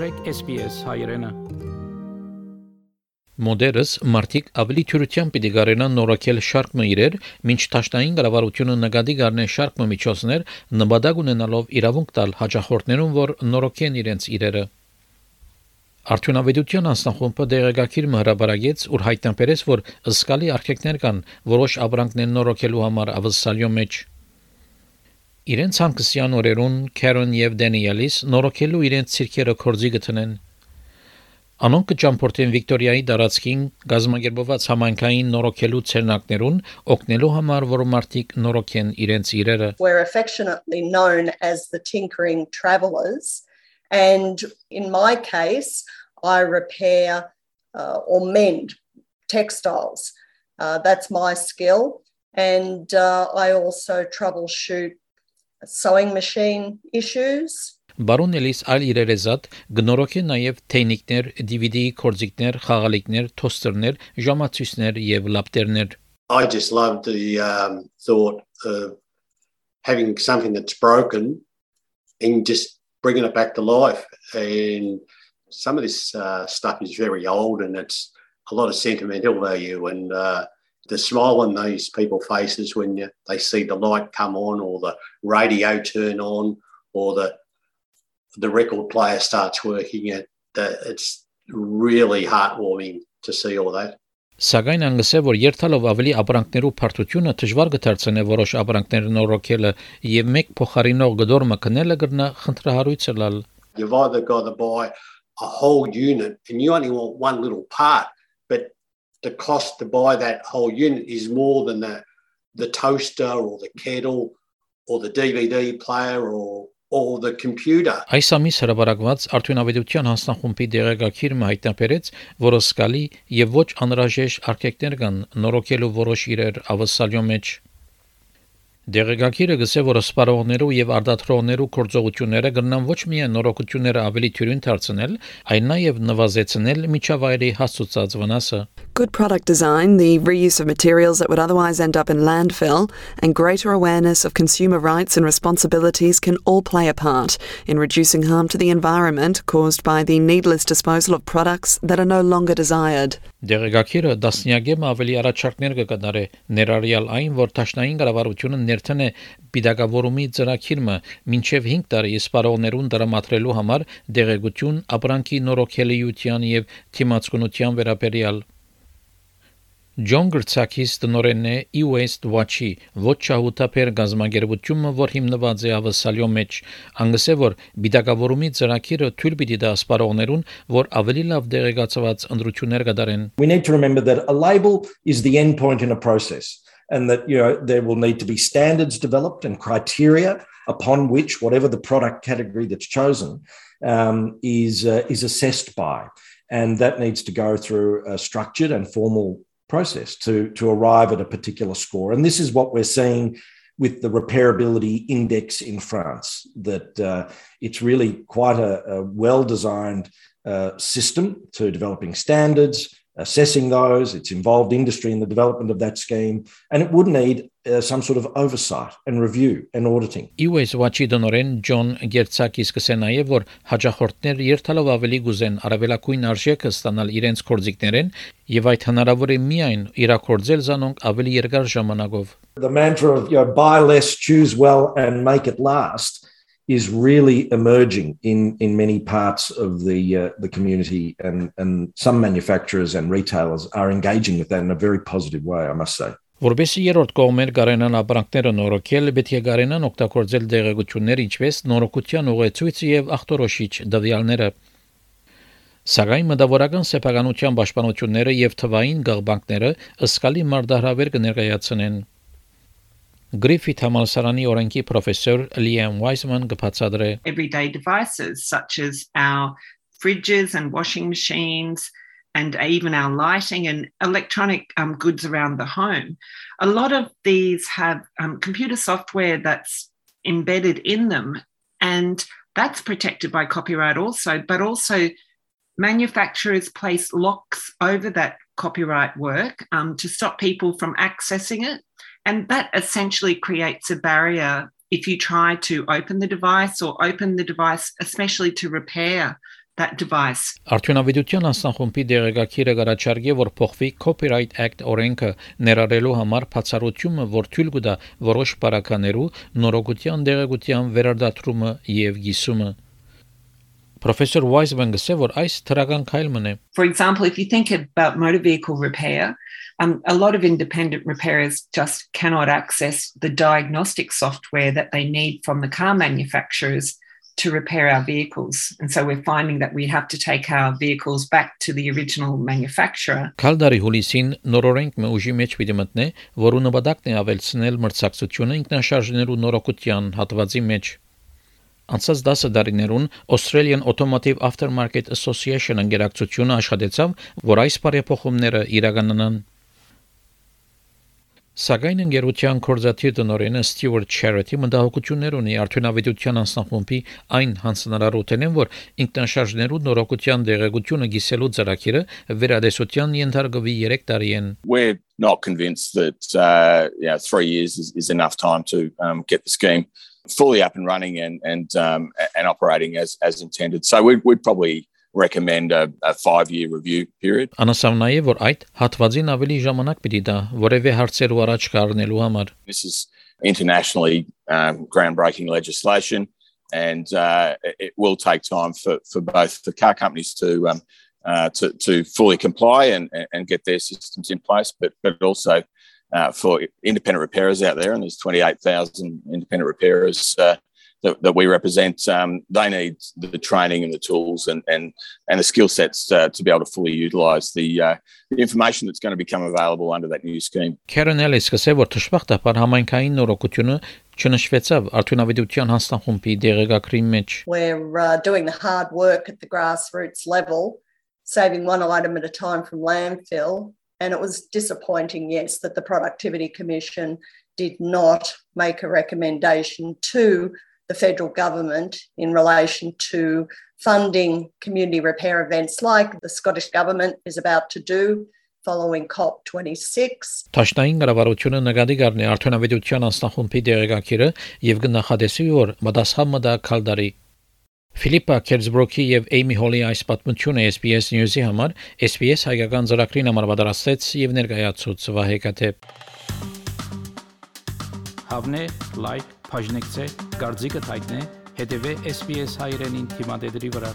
մտրեք SPS հայրենը Մոդերս մարտիկ ավելի թյուրությամբ պիտի գարենան նորակել շարք միրեր, ոչ տաշտային գարավարությունը նկատի գարնեն շարք միջոցներ, նպատակ ունենալով իրավունք տալ հաջախորդներուն, որ նորոգեն իրենց իրերը։ Արդյունավետության անձնախումբը դեղեկագիր հրաբարագեց, որ հայտնաբերեց, որ ըսկալի արկեկներ կան որոշ ապրանքներ նորոգելու համար ավսալյո մեջ։ Իրենց հանգստյան օրերուն Քարոն եւ Դանիելիս նորոգելու իրենց ցիրքերը կորձի գտնեն Անոնք կճամփորդեն Վիկտորիայի դարածքին գազམ་ագերբված համայնքային նորոգելու ցերնակներուն օգնելու համար, որ մարդիկ նորոգեն իրենց իրերը։ We're affectionately known as the tinkering travelers and in my case I repair uh, or mend textiles. Uh, that's my skill and uh, I also troubleshoot sewing machine issues Բարոն Էլիս այլ իրերեզատ գնորոք է նաև թեյնիկներ, DVD կորձիկներ, խաղալիքներ, թոստերներ, ժամացույցներ եւ լապտերներ։ I just love the um, thought of having something that's broken and just bringing it back to life. And some of this uh, stuff is very old and it's a lot of sentimental value. And uh, the smile on those people's faces when you, they see the light come on or the radio turn on or the the record player starts working, it it's really heartwarming to see all that. Սակայն անգսե որ երթալով ավելի ապրանքներու բարդությունը դժվար կդարձնե որոշ ապրանքներ նորոգելը եւ մեկ փոխարինող գդորը կնելը գրնա խնդրահարույցը լալ You've either got to buy a whole unit and you only want one little part but the cost to buy that whole unit is more than the the toaster or the kettle or the DVD player or or the computer. Այս ամիս հրաբարակված արդյունավետության հանձնախումբի դեղեկագիրը հայտնաբերեց, որ սկալի եւ ոչ անհրաժեշտ արկեկներ կան նորոգելու որոշ իրեր ավսալյո մեջ Դեղեկագիրը գսե որ սպառողներու եւ արտադրողներու կորձողությունները կգնան ոչ միայն նորոգությունները ավելի թյուրին դարձնել, այլ նաեւ նվազեցնել միջավայրի հասցուցած վնասը։ Good product design, the reuse of materials that would otherwise end up in landfill, and greater awareness of consumer rights and responsibilities can all play a part in reducing harm to the environment caused by the needless disposal of products that are no longer desired. Դեղեկագիրը դասնյակեմ ավելի առաջարկներ կկատարե ներառյալ այն, որ տաշնային կառավարությունը ներթն է պիտակավորումի ծրագիրը մինչև 5 տարի սպառողներուն դրամատրելու համար դեղեցություն, ապրանքի նորոգելիության եւ թիմացկունության վերաբերյալ Ջոն Գրցակիս տնորենն է e-Waste Watch-ի ոչ շահութաբեր գազམ་ագերբությունը, որ հիմնված է ավսալյո մեջ, անգսե որ բիդակավորումի ծրագիրը թույլ պիտի դա սպառողներուն, որ ավելի լավ դեղեկացված ընդրություններ կդարեն։ We need to remember that a label is the end point in a process and that you know there will need to be standards developed and criteria upon which whatever the product category that's chosen um, is uh, is assessed by and that needs to go through a structured and formal process to, to arrive at a particular score. And this is what we're seeing with the repairability index in France, that uh, it's really quite a, a well designed uh, system to developing standards, assessing those. It's involved industry in the development of that scheme, and it would need uh, some sort of oversight and review and auditing. US Watch-ի դոնորեն Ջոն Գերցակիս կսե նաև որ հաջախորդներ երթալով ավելի գուզեն արավելակույն արժեքը ստանալ իրենց կորձիկներեն եւ այդ հնարավոր է միայն իրակորձել զանոնք ավելի երկար ժամանակով. The mantra of you know, buy less, choose well and make it last is really emerging in, in many parts of the, uh, the community, and, and some manufacturers and retailers are engaging with that in a very positive way, I must say. Որբեսի երրորդ կողմեր կարենան ապրանքները նորոգել, պետք է կարենան օգտագործել դեղեցություններ, ինչպես նորոգության ուղեցույց եւ ախտորոշիչ դվյալները։ Սակայն մտավորական սեփականության պաշտպանությունները եւ թվային գաղբանքները ըսկալի մարդահրավեր կներկայացնեն Griffith համալսարանի օրենքի professor Liam Wiseman կբացատրե Everyday devices such as our fridges and washing machines and even our lighting and electronic um, goods around the home. A lot of these have um, computer software that's embedded in them, and that's protected by copyright also, but also manufacturers place locks over that copyright work um, to stop people from accessing it. And that essentially creates a barrier if you try to open the device or open the device, especially to repair that device. Արդյունավետության անձնախումբի դեղեկագիրը գարաչարգե որ փոխվի Copyright Act օրենքը ներառելու համար բացառությունը, որ թույլ կտա որոշ բարականերու նորոգության դեղեկության վերարտադրումը եւ գիսումը Professor Wiseman գսե որ այս թրական քայլն է For example, if you think about motor vehicle repair, um, a lot of independent repairers just cannot access the diagnostic software that they need from the car manufacturers to repair our vehicles. And so we're finding that we have to take our vehicles back to the original manufacturer. Կալդարի հուլիսին նորորենք մը ուժի մեջ պիտի մտնե, որու նպատակն է ավելցնել մրցակցությունը ինքնաշարժներու նորոգության հատվածի մեջ։ Անցած 10 տարիներուն Australian Automotive Aftermarket Association ընկերակցությունը աշխատեցավ, որ այս բարեփոխումները իրականանան Սակայն ընկերության կորզաթիր տնօրենը Stewart Charity մտահոգություններ ունի արդյունավետության անձնախումբի այն հանձնարարութենեն, որ ինքնաշարժներու նորոգության դեղեցությունը գիսելու ծրագիրը վերադեսության ենթարկվի 3 տարի են։ We're not convinced that uh, yeah, 3 years is, is enough time to um, get the scheme fully up and running and and um, and operating as as intended. So we'd, we'd probably recommend a, a 5 year review period. Անասավ նաև որ այդ հատվածին ավելի ժամանակ պիտի դա որևէ հարցերու առաջ կառնելու համար։ This is internationally um, groundbreaking legislation and uh, it will take time for, for both the car companies to um, uh, to, to fully comply and, and get their systems in place, but but also uh, for independent repairers out there, and there's 28,000 independent repairers uh, that, that we represent, um, they need the training and the tools and and, and the skill sets uh, to be able to fully utilise the, uh, the information that's going to become available under that new scheme. Karen Ellis կսե որ թշվախտապար համայնքային նորոգությունը չնշվեցավ արդյունավետության հանձնախումբի դեղեկագրի մեջ. We're uh, doing the hard work at the grassroots level, saving one item at a time from landfill. And it was disappointing, yes, that the Productivity Commission did not make a recommendation to the federal government in relation to funding community repair events like the Scottish Government is about to do following COP26. Տաշնային կառավարությունը նկատի կառնի արդյունավետության անձնախումբի դեղեկագիրը եւ կնախադեսի որ մտասխանը դա քալդարի Ֆիլիպա Քերզբրոկի եւ Էյմի Հոլի այս պատմությունը SBS News-ի համար SBS հայկական ծրագրին համար պատրաստեց եւ ներկայացուց Վահեկաթե Հավնե լայք բաժնեկցե, դարձիկը թայտնե, հետևե SBS հայրենին թիմադեդի վրա։